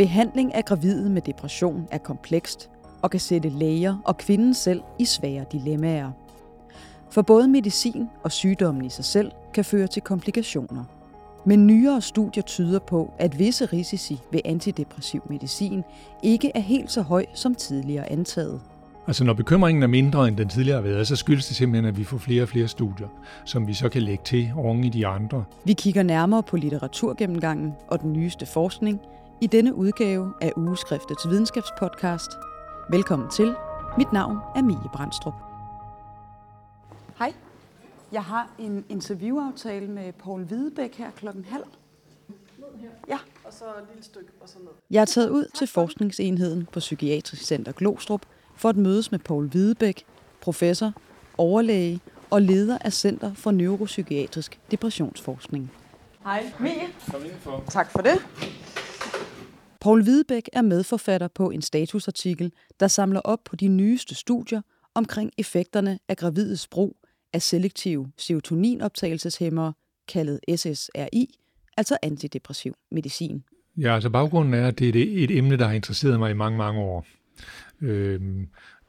Behandling af gravide med depression er komplekst og kan sætte læger og kvinden selv i svære dilemmaer. For både medicin og sygdommen i sig selv kan føre til komplikationer. Men nyere studier tyder på, at visse risici ved antidepressiv medicin ikke er helt så høj som tidligere antaget. Altså når bekymringen er mindre end den tidligere har været, så skyldes det simpelthen, at vi får flere og flere studier, som vi så kan lægge til oven i de andre. Vi kigger nærmere på litteraturgennemgangen og den nyeste forskning i denne udgave af Ugeskriftets videnskabspodcast. Velkommen til. Mit navn er Mie Brandstrup. Hej. Jeg har en interviewaftale med Paul Hvidebæk her klokken halv. Ja. Og så et lille stykke, og så ned. Jeg er taget ud til forskningsenheden på Psykiatrisk Center Glostrup for at mødes med Paul Hvidebæk, professor, overlæge og leder af Center for Neuropsykiatrisk Depressionsforskning. Hej, Mie. Kom indenfor. Tak for det. Paul Hvidebæk er medforfatter på en statusartikel, der samler op på de nyeste studier omkring effekterne af gravides brug af selektive serotoninoptagelseshæmmere, kaldet SSRI, altså antidepressiv medicin. Ja, altså baggrunden er, at det er et emne, der har interesseret mig i mange, mange år. Øh,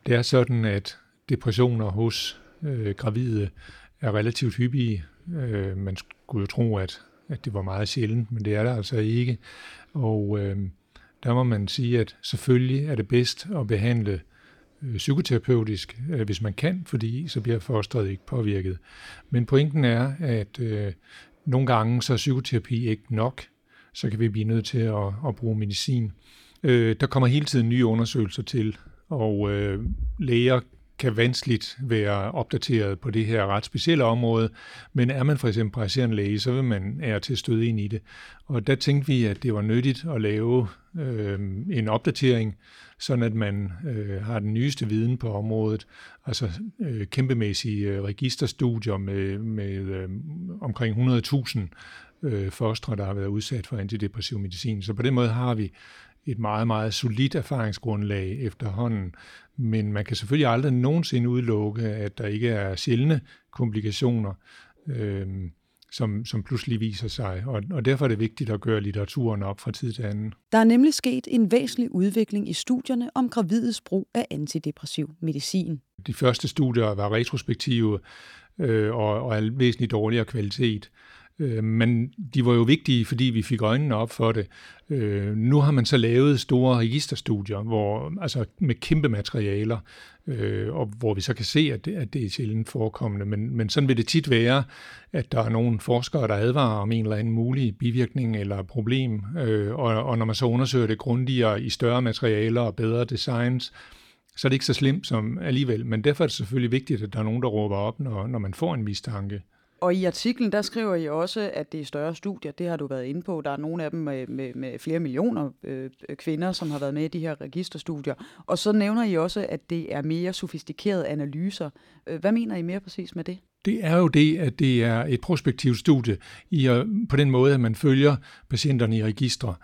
det er sådan, at depressioner hos øh, gravide er relativt hyppige. Øh, man skulle jo tro, at, at det var meget sjældent, men det er det altså ikke. Og øh, der må man sige, at selvfølgelig er det bedst at behandle øh, psykoterapeutisk, øh, hvis man kan, fordi så bliver fosteret ikke påvirket. Men pointen er, at øh, nogle gange så er psykoterapi ikke nok, så kan vi blive nødt til at, at bruge medicin. Øh, der kommer hele tiden nye undersøgelser til, og øh, læger kan vanskeligt være opdateret på det her ret specielle område, men er man for eksempel praktiserende læge, så vil man er til støde ind i det. Og der tænkte vi, at det var nyttigt at lave øh, en opdatering, sådan at man øh, har den nyeste viden på området, altså øh, kæmpemæssige øh, registerstudier med, med øh, omkring 100.000 øh, fostre, der har været udsat for antidepressiv medicin. Så på den måde har vi et meget, meget solidt erfaringsgrundlag efterhånden. Men man kan selvfølgelig aldrig nogensinde udelukke, at der ikke er sjældne komplikationer, øh, som, som pludselig viser sig. Og, og derfor er det vigtigt at gøre litteraturen op fra tid til anden. Der er nemlig sket en væsentlig udvikling i studierne om gravides brug af antidepressiv medicin. De første studier var retrospektive øh, og, og af væsentligt dårligere kvalitet. Øh, Øh, men de var jo vigtige, fordi vi fik øjnene op for det. Øh, nu har man så lavet store registerstudier, hvor, altså med kæmpe materialer, øh, og hvor vi så kan se, at det, at det er sjældent forekommende. Men, men sådan vil det tit være, at der er nogle forskere, der advarer om en eller anden mulig bivirkning eller problem, øh, og, og når man så undersøger det grundigere i større materialer og bedre designs, så er det ikke så slemt som alligevel. Men derfor er det selvfølgelig vigtigt, at der er nogen, der råber op, når, når man får en mistanke. Og i artiklen, der skriver I også, at det er større studier. Det har du været inde på. Der er nogle af dem med, med, med flere millioner øh, kvinder, som har været med i de her registerstudier. Og så nævner I også, at det er mere sofistikerede analyser. Øh, hvad mener I mere præcis med det? Det er jo det, at det er et prospektivt studie i, øh, på den måde, at man følger patienterne i registre.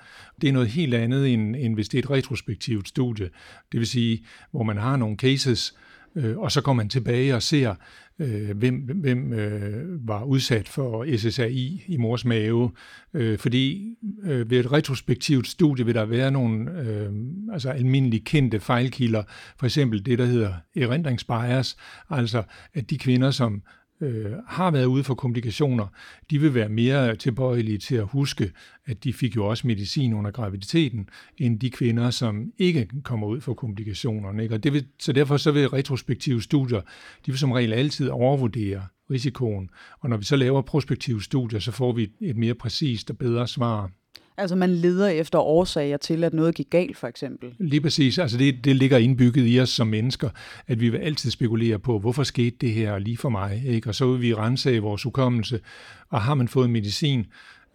Det er noget helt andet, end, end hvis det er et retrospektivt studie. Det vil sige, hvor man har nogle cases, øh, og så går man tilbage og ser, øh, hvem, hvem øh, var udsat for SSRI i mors mave, øh, fordi øh, ved et retrospektivt studie vil der være nogle øh, altså almindelige kendte fejlkilder, for eksempel det, der hedder erindringsbias, altså at de kvinder, som øh, har været ude for komplikationer, de vil være mere tilbøjelige til at huske, at de fik jo også medicin under graviditeten, end de kvinder, som ikke kommer ud for komplikationerne. Ikke? Og det vil, så derfor så vil retrospektive studier, de vil som regel altid overvurdere risikoen. Og når vi så laver prospektive studier, så får vi et mere præcist og bedre svar. Altså man leder efter årsager til, at noget gik galt, for eksempel. Lige præcis. Altså det, det ligger indbygget i os som mennesker, at vi vil altid spekulere på, hvorfor skete det her lige for mig? Ikke? Og så vil vi rense af vores hukommelse. Og har man fået medicin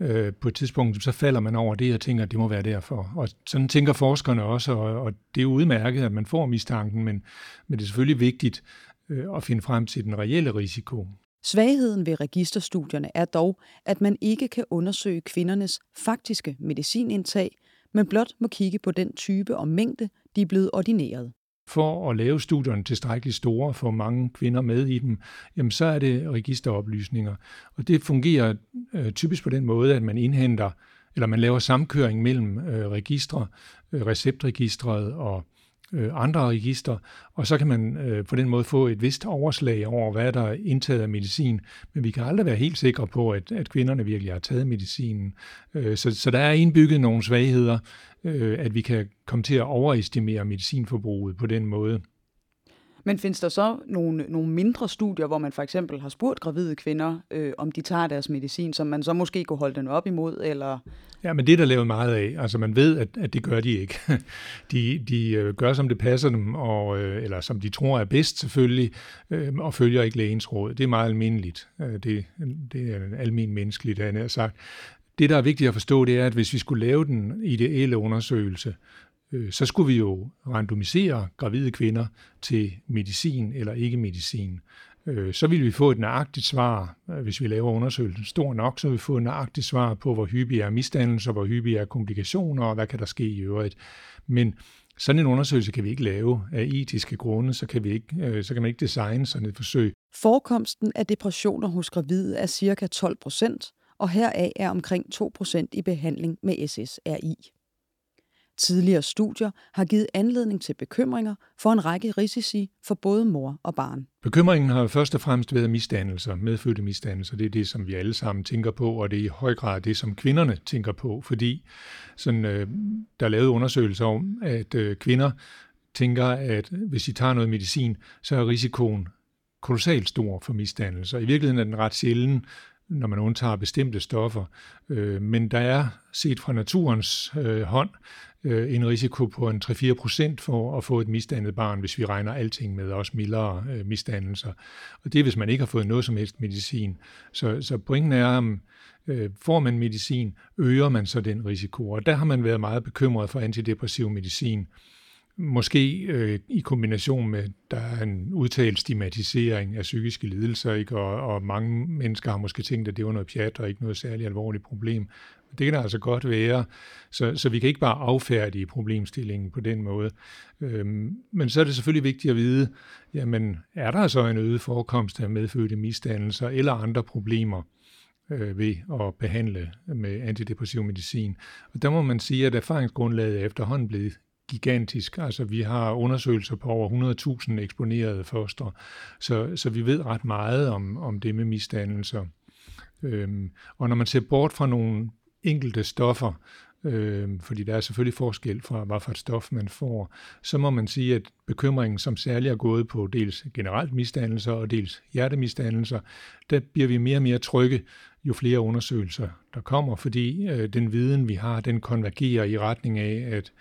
øh, på et tidspunkt, så falder man over det og tænker, at det må være derfor. Og sådan tænker forskerne også, og, og det er udmærket, at man får mistanken, men, men det er selvfølgelig vigtigt øh, at finde frem til den reelle risiko. Svagheden ved registerstudierne er dog, at man ikke kan undersøge kvindernes faktiske medicinindtag, men blot må kigge på den type og mængde, de er blevet ordineret. For at lave studierne tilstrækkeligt store, for mange kvinder med i dem, jamen så er det registeroplysninger. Og det fungerer øh, typisk på den måde, at man indhenter eller man laver samkøring mellem øh, registre, øh, receptregistret og øh, andre registre, og så kan man øh, på den måde få et vist overslag over, hvad der er indtaget af medicin, men vi kan aldrig være helt sikre på, at, at kvinderne virkelig har taget medicinen. Øh, så, så der er indbygget nogle svagheder, øh, at vi kan komme til at overestimere medicinforbruget på den måde. Men findes der så nogle, nogle mindre studier, hvor man for eksempel har spurgt gravide kvinder, øh, om de tager deres medicin, som man så måske kunne holde den op imod? Eller? Ja, men det er der lavet meget af. Altså man ved, at, at det gør de ikke. De, de øh, gør, som det passer dem, og, øh, eller som de tror er bedst selvfølgelig, øh, og følger ikke lægens råd. Det er meget almindeligt. Øh, det, det er almindeligt menneskeligt, har jeg sagt. Det, der er vigtigt at forstå, det er, at hvis vi skulle lave den ideelle undersøgelse, øh, så skulle vi jo randomisere gravide kvinder til medicin eller ikke medicin. Øh, så vil vi få et nøjagtigt svar, øh, hvis vi laver undersøgelsen stor nok, så vil vi få et nøjagtigt svar på, hvor hyppig er misdannelser, hvor hyppig er komplikationer, og hvad kan der ske i øvrigt. Men sådan en undersøgelse kan vi ikke lave af etiske grunde, så kan, vi ikke, øh, så kan man ikke designe sådan et forsøg. Forekomsten af depressioner hos gravide er ca. 12 procent, og heraf er omkring 2 procent i behandling med SSRI. Tidligere studier har givet anledning til bekymringer for en række risici for både mor og barn. Bekymringen har først og fremmest været misdannelser, medfødte misdannelser. Det er det, som vi alle sammen tænker på, og det er i høj grad det, som kvinderne tænker på, fordi sådan, øh, der er lavet undersøgelser om, at øh, kvinder tænker, at hvis de tager noget medicin, så er risikoen kolossalt stor for misdannelser. I virkeligheden er den ret sjælden, når man undtager bestemte stoffer. Øh, men der er set fra naturens øh, hånd øh, en risiko på en 3-4 procent for at få et misdannet barn, hvis vi regner alting med, også mildere øh, misdannelser. Og det er, hvis man ikke har fået noget som helst medicin. Så, så pointen er, om øh, får man medicin, øger man så den risiko. Og der har man været meget bekymret for antidepressiv medicin. Måske øh, i kombination med, der er en udtalt stigmatisering af psykiske lidelser, ikke? Og, og mange mennesker har måske tænkt, at det var noget pjat og ikke noget særligt alvorligt problem. Det kan der altså godt være, så, så vi kan ikke bare affærdige problemstillingen på den måde. Øhm, men så er det selvfølgelig vigtigt at vide, jamen er der så en øget forekomst af medfødte misdannelser eller andre problemer øh, ved at behandle med antidepressiv medicin? Og der må man sige, at erfaringsgrundlaget er efterhånden blevet gigantisk. Altså vi har undersøgelser på over 100.000 eksponerede foster, så, så vi ved ret meget om, om det med misdannelser. Øhm, og når man ser bort fra nogle enkelte stoffer, øh, fordi der er selvfølgelig forskel fra, hvad for et stof man får, så må man sige, at bekymringen, som særligt er gået på dels generelt misdannelser og dels hjertemisdannelser, der bliver vi mere og mere trygge, jo flere undersøgelser der kommer, fordi øh, den viden, vi har, den konvergerer i retning af, at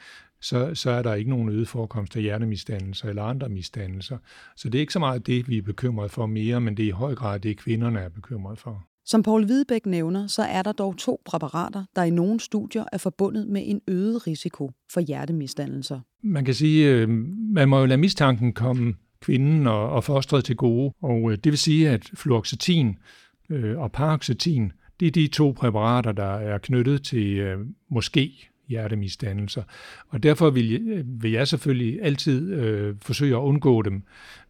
så, så er der ikke nogen øget forekomst af hjertemisdannelser eller andre misdannelser. Så det er ikke så meget det, vi er bekymret for mere, men det er i høj grad det, kvinderne er bekymret for. Som Paul Hvidebæk nævner, så er der dog to præparater, der i nogle studier er forbundet med en øget risiko for hjertemisdannelser. Man kan sige, øh, man må jo lade mistanken komme kvinden og, og fostret til gode, og øh, det vil sige, at fluoxetin øh, og paroxetin, det er de to præparater, der er knyttet til måske hjertemisdannelser. Og derfor vil, jeg, vil jeg selvfølgelig altid øh, forsøge at undgå dem.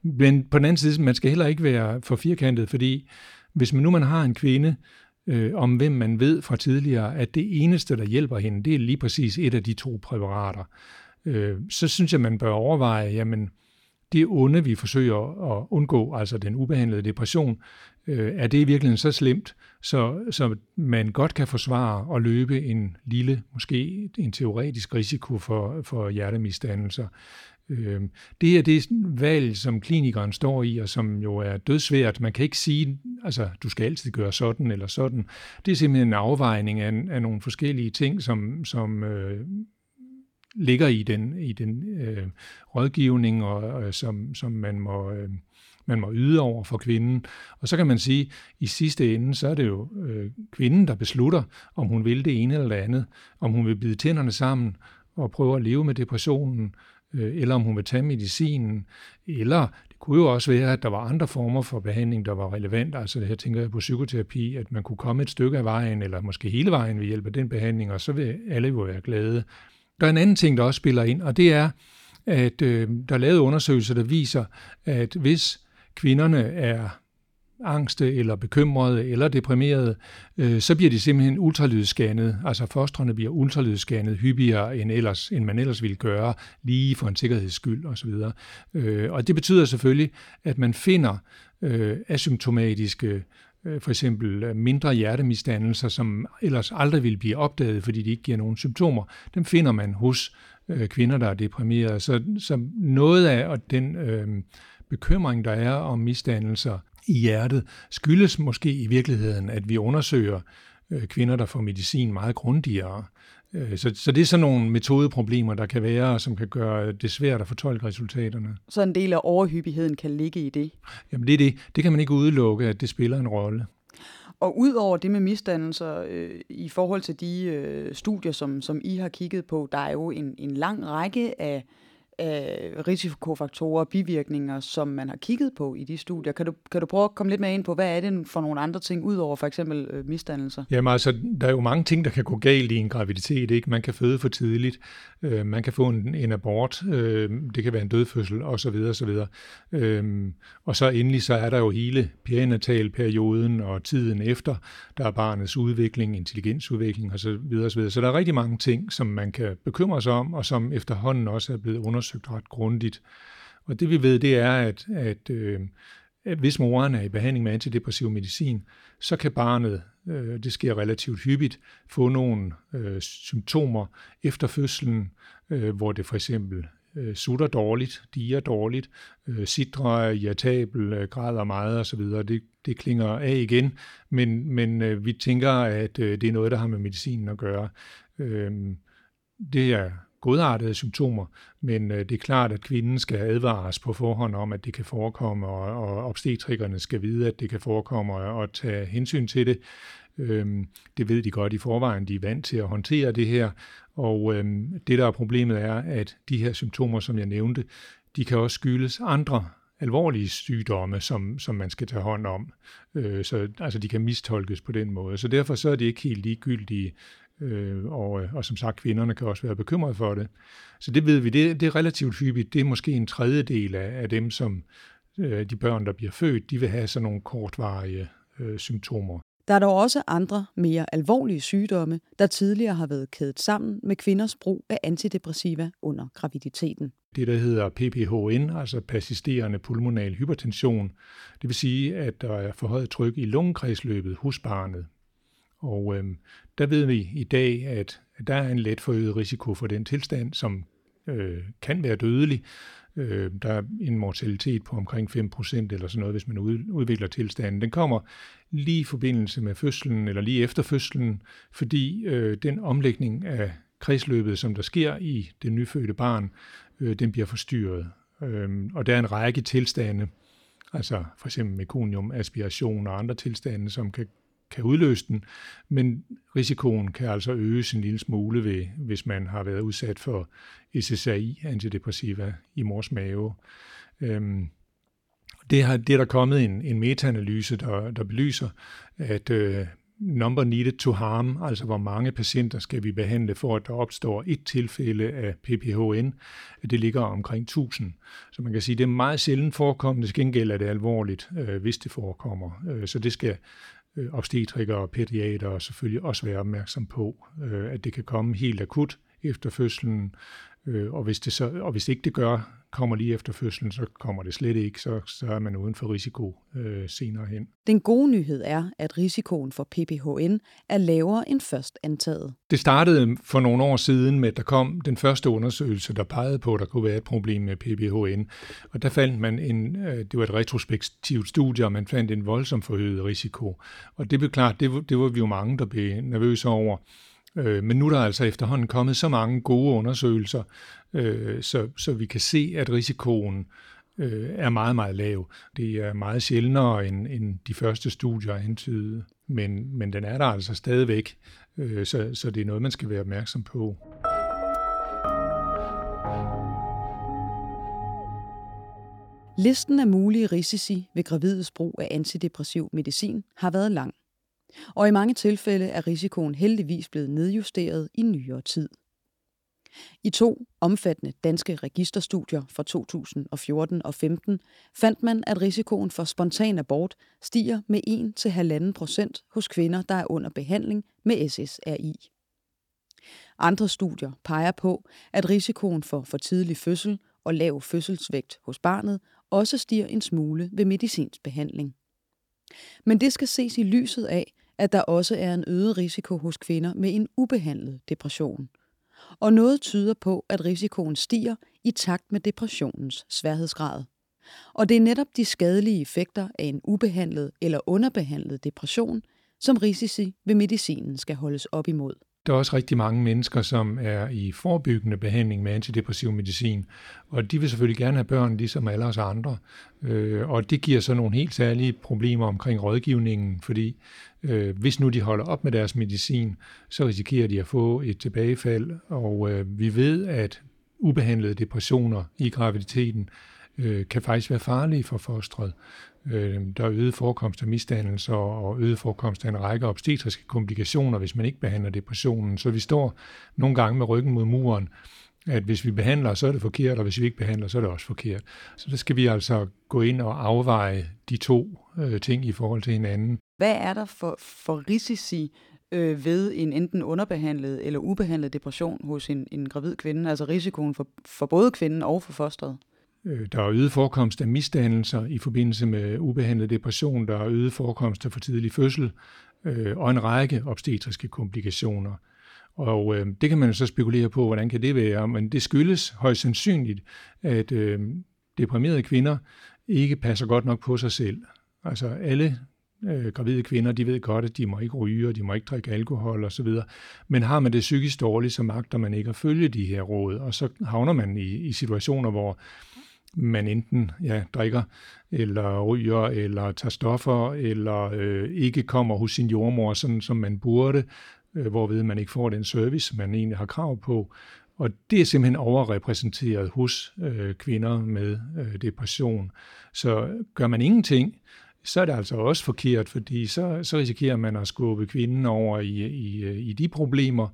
Men på den anden side, man skal heller ikke være for firkantet, fordi hvis man nu man har en kvinde, øh, om hvem man ved fra tidligere, at det eneste, der hjælper hende, det er lige præcis et af de to præparater, øh, så synes jeg, man bør overveje, jamen, det onde, vi forsøger at undgå, altså den ubehandlede depression, øh, er det i virkeligheden så slemt, så, så man godt kan forsvare at løbe en lille, måske en teoretisk risiko for, for hjertemisdannelser. Øh, det er det valg, som klinikeren står i, og som jo er dødsvært. Man kan ikke sige, altså du skal altid gøre sådan eller sådan. Det er simpelthen en afvejning af, af nogle forskellige ting, som, som øh, ligger i den, i den øh, rådgivning, og, øh, som, som man må... Øh, man må yde over for kvinden. Og så kan man sige, at i sidste ende, så er det jo øh, kvinden, der beslutter, om hun vil det ene eller det andet, om hun vil bide tænderne sammen og prøve at leve med depressionen, øh, eller om hun vil tage medicinen, eller det kunne jo også være, at der var andre former for behandling, der var relevant. Altså her tænker jeg på psykoterapi, at man kunne komme et stykke af vejen, eller måske hele vejen ved hjælp af den behandling, og så vil alle jo være glade. Der er en anden ting, der også spiller ind, og det er, at øh, der er lavet undersøgelser, der viser, at hvis kvinderne er angste eller bekymrede eller deprimerede, øh, så bliver de simpelthen ultralydsscannet. Altså fostrene bliver ultralydsscannet hyppigere end, ellers, end man ellers ville gøre, lige for en sikkerheds skyld osv. Øh, og det betyder selvfølgelig, at man finder øh, asymptomatiske øh, Øh, for eksempel øh, mindre hjertemisdannelser, som ellers aldrig vil blive opdaget, fordi de ikke giver nogen symptomer. Dem finder man hos øh, kvinder, der er deprimerede. Så, så noget af den øh, bekymring, der er om misdannelser i hjertet, skyldes måske i virkeligheden, at vi undersøger øh, kvinder, der får medicin meget grundigere. Øh, så, så det er sådan nogle metodeproblemer, der kan være, som kan gøre det svært at fortolke resultaterne. Så en del af overhyppigheden kan ligge i det? Jamen det er det. Det kan man ikke udelukke, at det spiller en rolle. Og ud over det med misdannelser, øh, i forhold til de øh, studier, som, som I har kigget på, der er jo en, en lang række af af risikofaktorer og bivirkninger, som man har kigget på i de studier. Kan du, kan du prøve at komme lidt mere ind på, hvad er det for nogle andre ting, udover for eksempel øh, misdannelser? Jamen altså, der er jo mange ting, der kan gå galt i en graviditet. Ikke? Man kan føde for tidligt, øh, man kan få en, en abort, øh, det kan være en dødfødsel osv. osv. Øh, og så endelig så er der jo hele perinatalperioden og tiden efter, der er barnets udvikling, intelligensudvikling osv. osv. Så der er rigtig mange ting, som man kan bekymre sig om, og som efterhånden også er blevet undersøgt undersøgt ret grundigt. Og det vi ved, det er, at, at, øh, at hvis moren er i behandling med antidepressiv medicin, så kan barnet, øh, det sker relativt hyppigt, få nogle øh, symptomer efter fødslen, øh, hvor det for eksempel øh, sutter dårligt, diger dårligt, øh, sidrer irritabel, øh, græder meget osv. Det, det klinger af igen, men, men øh, vi tænker, at øh, det er noget, der har med medicinen at gøre. Øh, det er godartede symptomer, men øh, det er klart, at kvinden skal advares på forhånd om, at det kan forekomme, og, og obstetrikerne skal vide, at det kan forekomme, og, og tage hensyn til det. Øhm, det ved de godt i forvejen, de er vant til at håndtere det her, og øhm, det der er problemet er, at de her symptomer, som jeg nævnte, de kan også skyldes andre alvorlige sygdomme, som, som man skal tage hånd om. Øh, så altså, de kan mistolkes på den måde. Så derfor så er det ikke helt ligegyldige øh, og, og som sagt, kvinderne kan også være bekymrede for det. Så det ved vi, det, det er relativt hyppigt. Det er måske en tredjedel af, af dem, som øh, de børn, der bliver født, de vil have sådan nogle kortvarige øh, symptomer. Der er dog også andre mere alvorlige sygdomme, der tidligere har været kædet sammen med kvinders brug af antidepressiva under graviditeten. Det, der hedder PPHN, altså persisterende pulmonal hypertension, det vil sige, at der er forhøjet tryk i lungekredsløbet hos barnet. Og øh, der ved vi i dag, at der er en let forøget risiko for den tilstand, som øh, kan være dødelig. Øh, der er en mortalitet på omkring 5% eller sådan noget, hvis man udvikler tilstanden. Den kommer lige i forbindelse med fødslen eller lige efter fødslen, fordi øh, den omlægning af kredsløbet, som der sker i det nyfødte barn, øh, den bliver forstyrret. Øh, og der er en række tilstande, altså for eksempel mekonium, aspiration og andre tilstande, som kan kan udløse den, men risikoen kan altså øges en lille smule, ved, hvis man har været udsat for SSRI, antidepressiva, i mors mave. Øhm, det, har, det er der kommet en, en metaanalyse, der, der belyser, at øh, number needed to harm, altså hvor mange patienter skal vi behandle for, at der opstår et tilfælde af PPHN, det ligger omkring 1000. Så man kan sige, at det er meget sjældent forekommende, til gengæld er det alvorligt, øh, hvis det forekommer. Øh, så det skal øh, obstetrikere og pædiater selvfølgelig også være opmærksom på, øh, at det kan komme helt akut efter fødslen, øh, og, hvis det så, og hvis ikke det gør, kommer lige efter fødslen, så kommer det slet ikke, så, så er man uden for risiko øh, senere hen. Den gode nyhed er, at risikoen for PPHN er lavere end først antaget. Det startede for nogle år siden med, at der kom den første undersøgelse, der pegede på, at der kunne være et problem med PPHN. Og der fandt man en, øh, det var et retrospektivt studie, og man fandt en voldsom forøget risiko. Og det blev klart, det, det var vi jo mange, der blev nervøse over. Øh, men nu er der altså efterhånden kommet så mange gode undersøgelser, øh, så, så vi kan se, at risikoen øh, er meget, meget lav. Det er meget sjældnere end, end de første studier antydede, men, men den er der altså stadigvæk, øh, så, så det er noget, man skal være opmærksom på. Listen af mulige risici ved gravides brug af antidepressiv medicin har været lang og i mange tilfælde er risikoen heldigvis blevet nedjusteret i nyere tid. I to omfattende danske registerstudier fra 2014 og 15 fandt man, at risikoen for spontan abort stiger med 1-1,5 procent hos kvinder, der er under behandling med SSRI. Andre studier peger på, at risikoen for for tidlig fødsel og lav fødselsvægt hos barnet også stiger en smule ved medicinsk behandling. Men det skal ses i lyset af, at der også er en øget risiko hos kvinder med en ubehandlet depression. Og noget tyder på, at risikoen stiger i takt med depressionens sværhedsgrad. Og det er netop de skadelige effekter af en ubehandlet eller underbehandlet depression, som risici ved medicinen skal holdes op imod. Der er også rigtig mange mennesker, som er i forebyggende behandling med antidepressiv medicin, og de vil selvfølgelig gerne have børn, ligesom alle os andre. Øh, og det giver så nogle helt særlige problemer omkring rådgivningen, fordi øh, hvis nu de holder op med deres medicin, så risikerer de at få et tilbagefald, og øh, vi ved, at ubehandlede depressioner i graviditeten Øh, kan faktisk være farlige for fostret. Øh, der er øget forekomst af misdannelser og øget forekomst af en række obstetriske komplikationer, hvis man ikke behandler depressionen. Så vi står nogle gange med ryggen mod muren, at hvis vi behandler, så er det forkert, og hvis vi ikke behandler, så er det også forkert. Så der skal vi altså gå ind og afveje de to øh, ting i forhold til hinanden. Hvad er der for, for risici øh, ved en enten underbehandlet eller ubehandlet depression hos en, en gravid kvinde, altså risikoen for, for både kvinden og for fosteret? Øh, der er øget forekomst af misdannelser i forbindelse med ubehandlet depression, der er øget forekomst af for tidlig fødsel øh, og en række obstetriske komplikationer. Og øh, det kan man så spekulere på, hvordan kan det være, men det skyldes højst sandsynligt, at øh, deprimerede kvinder ikke passer godt nok på sig selv. Altså alle øh, gravide kvinder, de ved godt, at de må ikke ryge, og de må ikke drikke alkohol osv. Men har man det psykisk dårligt, så magter man ikke at følge de her råd, og så havner man i, i situationer, hvor man enten ja, drikker, eller ryger, eller tager stoffer, eller øh, ikke kommer hos sin jordmor, sådan som man burde, øh, hvorved man ikke får den service, man egentlig har krav på. Og det er simpelthen overrepræsenteret hos øh, kvinder med øh, depression. Så gør man ingenting, så er det altså også forkert, fordi så, så risikerer man at skubbe kvinden over i, i, øh, i de problemer.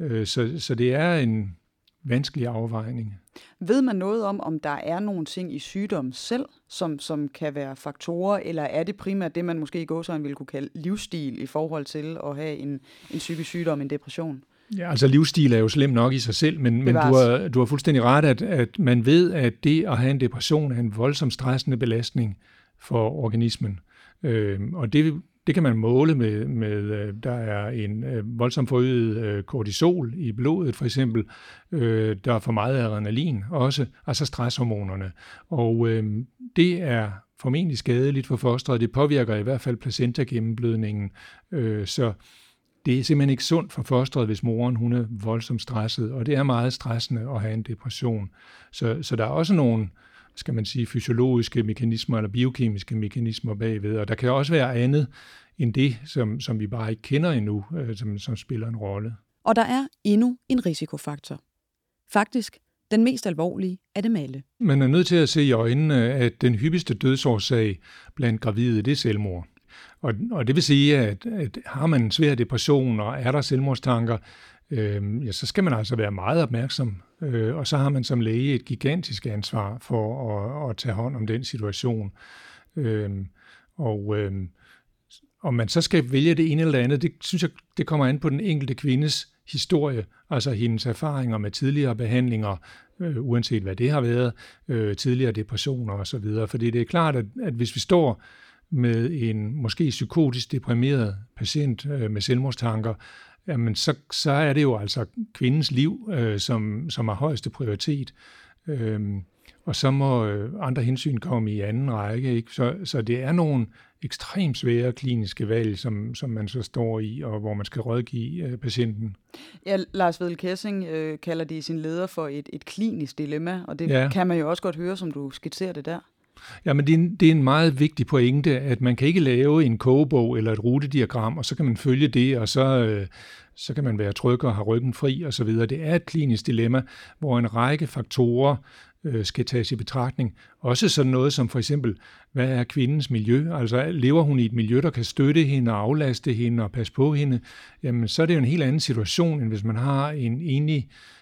Øh, så, så det er en, vanskelig afvejning. Ved man noget om, om der er nogle ting i sygdommen selv, som, som kan være faktorer, eller er det primært det, man måske i gåsøjne ville kunne kalde livsstil i forhold til at have en, en psykisk sygdom, en depression? Ja, altså livsstil er jo slem nok i sig selv, men, men du, har, du har fuldstændig ret, at, at man ved, at det at have en depression er en voldsomt stressende belastning for organismen. Øh, og det det kan man måle med, med øh, der er en øh, voldsom forøget øh, kortisol i blodet for eksempel. Der er for meget adrenalin også, altså stresshormonerne. Og øh, det er formentlig skadeligt for fosteret. Det påvirker i hvert fald placenta-gennemblødningen. Øh, så det er simpelthen ikke sundt for fosteret, hvis moren hun er voldsomt stresset, og det er meget stressende at have en depression. Så, så der er også nogle øh, skal man sige, fysiologiske mekanismer eller biokemiske mekanismer bagved. Og der kan også være andet end det, som, som vi bare ikke kender endnu, øh, som, som spiller en rolle. Og der er endnu en risikofaktor. Faktisk den mest alvorlige af dem alle. Man er nødt til at se i øjnene, at den hyppigste dødsårsag blandt gravide, det er selvmord. Og, og det vil sige, at, at har man en svær depression, og er der selvmordstanker, øh, ja, så skal man altså være meget opmærksom. Øh, og så har man som læge et gigantisk ansvar for at, at tage hånd om den situation. Øh, og øh, om man så skal vælge det ene eller det andet, det synes jeg, det kommer an på den enkelte kvindes historie, altså hendes erfaringer med tidligere behandlinger, øh, uanset hvad det har været, øh, tidligere depressioner osv. Fordi det er klart, at, at hvis vi står med en måske psykotisk deprimeret patient øh, med selvmordstanker, jamen så, så er det jo altså kvindens liv, øh, som, som har højeste prioritet. Øh, og så må øh, andre hensyn komme i anden række. Ikke? Så, så det er nogle ekstremt svære kliniske valg, som, som man så står i, og hvor man skal rådgive øh, patienten. Ja, Lars Vedel Kessing øh, kalder det i sin leder for et, et klinisk dilemma, og det ja. kan man jo også godt høre, som du skitserer det der. Ja, men det er, en, det er en meget vigtig pointe, at man kan ikke lave en kogebog eller et rutediagram, og så kan man følge det, og så, øh, så kan man være tryg og have ryggen fri osv. Det er et klinisk dilemma, hvor en række faktorer øh, skal tages i betragtning. Også sådan noget som for eksempel, hvad er kvindens miljø? Altså lever hun i et miljø, der kan støtte hende og aflaste hende og passe på hende? Jamen så er det jo en helt anden situation, end hvis man har en enlig øh,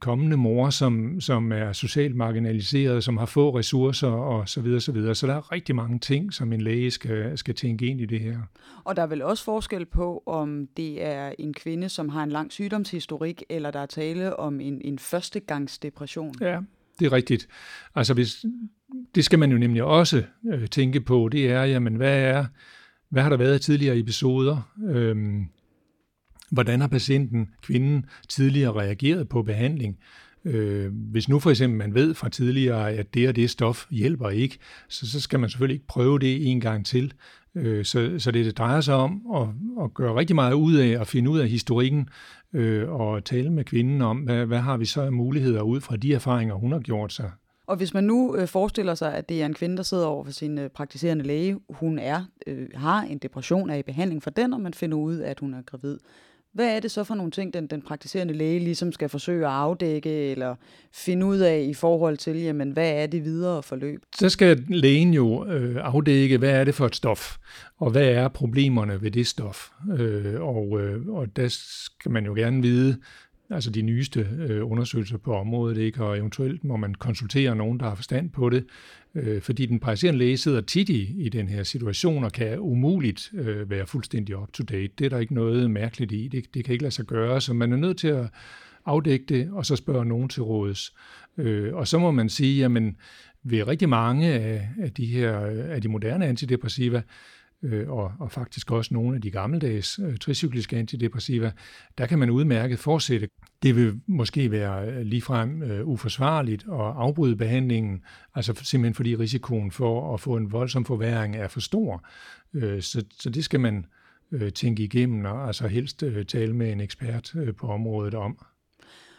kommende mor, som, som er socialt marginaliseret, som har få ressourcer og så videre, så videre. Så der er rigtig mange ting, som en læge skal, skal tænke ind i det her. Og der er vel også forskel på, om det er en kvinde, som har en lang sygdomshistorik, eller der er tale om en, en førstegangsdepression. Ja, det er rigtigt. Altså hvis, det skal man jo nemlig også øh, tænke på, det er, jamen hvad er, hvad har der været af tidligere episoder? Øhm, hvordan har patienten, kvinden, tidligere reageret på behandling? Øh, hvis nu for eksempel man ved fra tidligere, at det og det stof hjælper ikke, så, så skal man selvfølgelig ikke prøve det en gang til. Øh, så, så det, det drejer sig om at, at gøre rigtig meget ud af at finde ud af historikken øh, og tale med kvinden om, hvad, hvad har vi så af muligheder ud fra de erfaringer, hun har gjort sig. Og hvis man nu øh, forestiller sig, at det er en kvinde, der sidder over for sin øh, praktiserende læge, hun er øh, har en depression, er i behandling for den, og man finder ud af, at hun er gravid. Hvad er det så for nogle ting, den, den praktiserende læge ligesom skal forsøge at afdække eller finde ud af i forhold til, jamen, hvad er det videre forløb? Så skal lægen jo øh, afdække, hvad er det for et stof, og hvad er problemerne ved det stof. Øh, og, øh, og der skal man jo gerne vide, altså de nyeste øh, undersøgelser på området, ikke? og eventuelt må man konsultere nogen, der har forstand på det, øh, fordi den praktiserende læge sidder tit i, i den her situation og kan umuligt øh, være fuldstændig up-to-date. Det er der ikke noget mærkeligt i, det, det kan ikke lade sig gøre, så man er nødt til at afdække det, og så spørge nogen til råds. Øh, og så må man sige, jamen ved rigtig mange af, af de her af de moderne antidepressiva, øh, og, og faktisk også nogle af de gammeldags øh, tricykliske antidepressiva, der kan man udmærket fortsætte. Det vil måske være øh, ligefrem øh, uforsvarligt at afbryde behandlingen, altså simpelthen fordi risikoen for at få en voldsom forværing er for stor. Øh, så, så det skal man øh, tænke igennem, og altså helst øh, tale med en ekspert øh, på området om.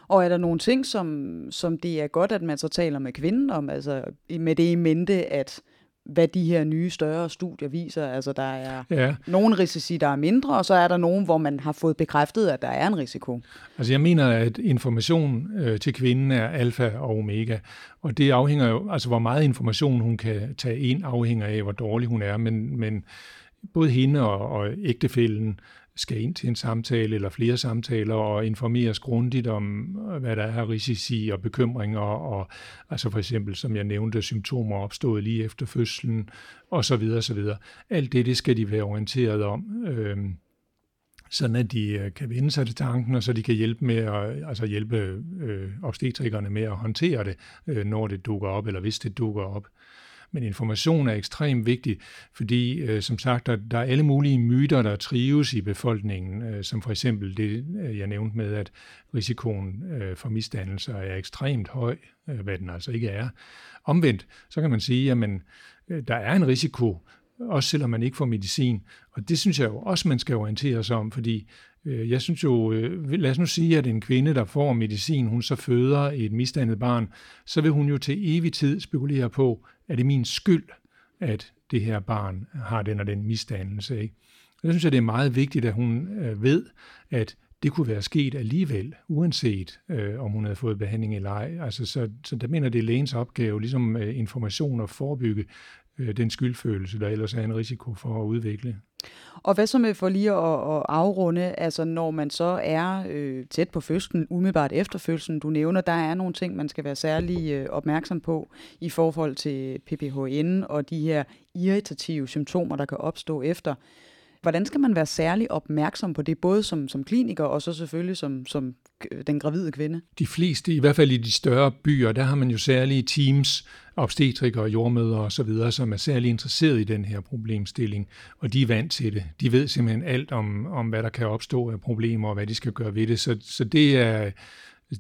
Og er der nogle ting, som, som det er godt, at man så taler med kvinden om, altså med det i mente, at hvad de her nye større studier viser. Altså der er ja. nogle risici, der er mindre, og så er der nogen, hvor man har fået bekræftet, at der er en risiko. Altså jeg mener, at information øh, til kvinden er alfa og omega, og det afhænger jo, altså hvor meget information hun kan tage ind, afhænger af, hvor dårlig hun er, men, men både hende og, og ægtefælden skal ind til en samtale eller flere samtaler og informeres grundigt om, øh, hvad der er risici og bekymringer, og altså for eksempel, som jeg nævnte, symptomer opstået lige efter fødslen, og så videre, så videre. Alt det, det skal de være orienteret om, øh, sådan at de øh, kan vende sig til tanken, og så de kan hjælpe med at, altså hjælpe øh, obstetrikerne med at håndtere det, øh, når det dukker op, eller hvis det dukker op. Men information er ekstremt vigtig, fordi øh, som sagt, der, der er alle mulige myter, der trives i befolkningen, øh, som for eksempel det, øh, jeg nævnte med, at risikoen øh, for misdannelser er ekstremt høj, øh, hvad den altså ikke er. Omvendt, så kan man sige, at øh, der er en risiko, også selvom man ikke får medicin. Og det synes jeg jo også, man skal orientere sig om, fordi Øh, jeg synes jo, øh, lad os nu sige, at en kvinde, der får medicin, hun så føder et misdannet barn, så vil hun jo til evig tid spekulere på, er det min skyld, at det her barn har den og den misdannelse. Ikke? Jeg synes, at det er meget vigtigt, at hun øh, ved, at det kunne være sket alligevel, uanset øh, om hun havde fået behandling eller ej. Altså, så, så der mener det er lægens opgave, ligesom øh, information og forebygge øh, den skyldfølelse, der ellers er en risiko for at udvikle. Og hvad så med for lige at, at afrunde, altså når man så er øh, tæt på fødslen, umiddelbart efter fødslen, du nævner, der er nogle ting, man skal være særlig øh, opmærksom på i forhold til PPHN og de her irritative symptomer, der kan opstå efter. Hvordan skal man være særlig opmærksom på det, både som, som kliniker og så selvfølgelig som, som den gravide kvinde? De fleste, i hvert fald i de større byer, der har man jo særlige teams, obstetrikere, jordmøder og så videre, som er særlig interesseret i den her problemstilling, og de er vant til det. De ved simpelthen alt om, om hvad der kan opstå af problemer, og hvad de skal gøre ved det. Så, så det er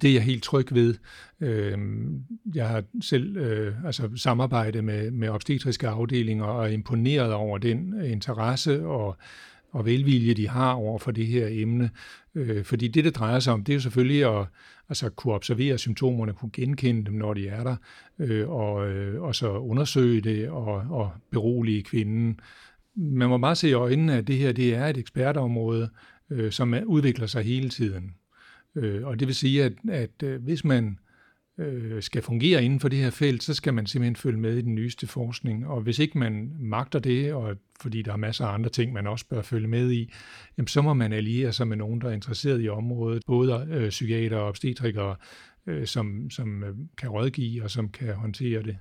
det er jeg helt tryg ved. Øhm, jeg har selv øh, altså samarbejdet med, med obstetriske afdelinger og er imponeret over den interesse og, og velvilje, de har over for det her emne. Øh, fordi det, det drejer sig om, det er jo selvfølgelig at altså, kunne observere symptomerne, kunne genkende dem, når de er der, øh, og, øh, og så undersøge det og, og berolige kvinden. Man må bare se i øjnene, at det her det er et ekspertområde, øh, som udvikler sig hele tiden. Øh, og det vil sige, at, at øh, hvis man øh, skal fungere inden for det her felt, så skal man simpelthen følge med i den nyeste forskning. Og hvis ikke man magter det, og fordi der er masser af andre ting, man også bør følge med i, jamen så må man alliere sig med nogen, der er interesseret i området, både øh, psykiater og obstetrikere, øh, som, som øh, kan rådgive og som kan håndtere det.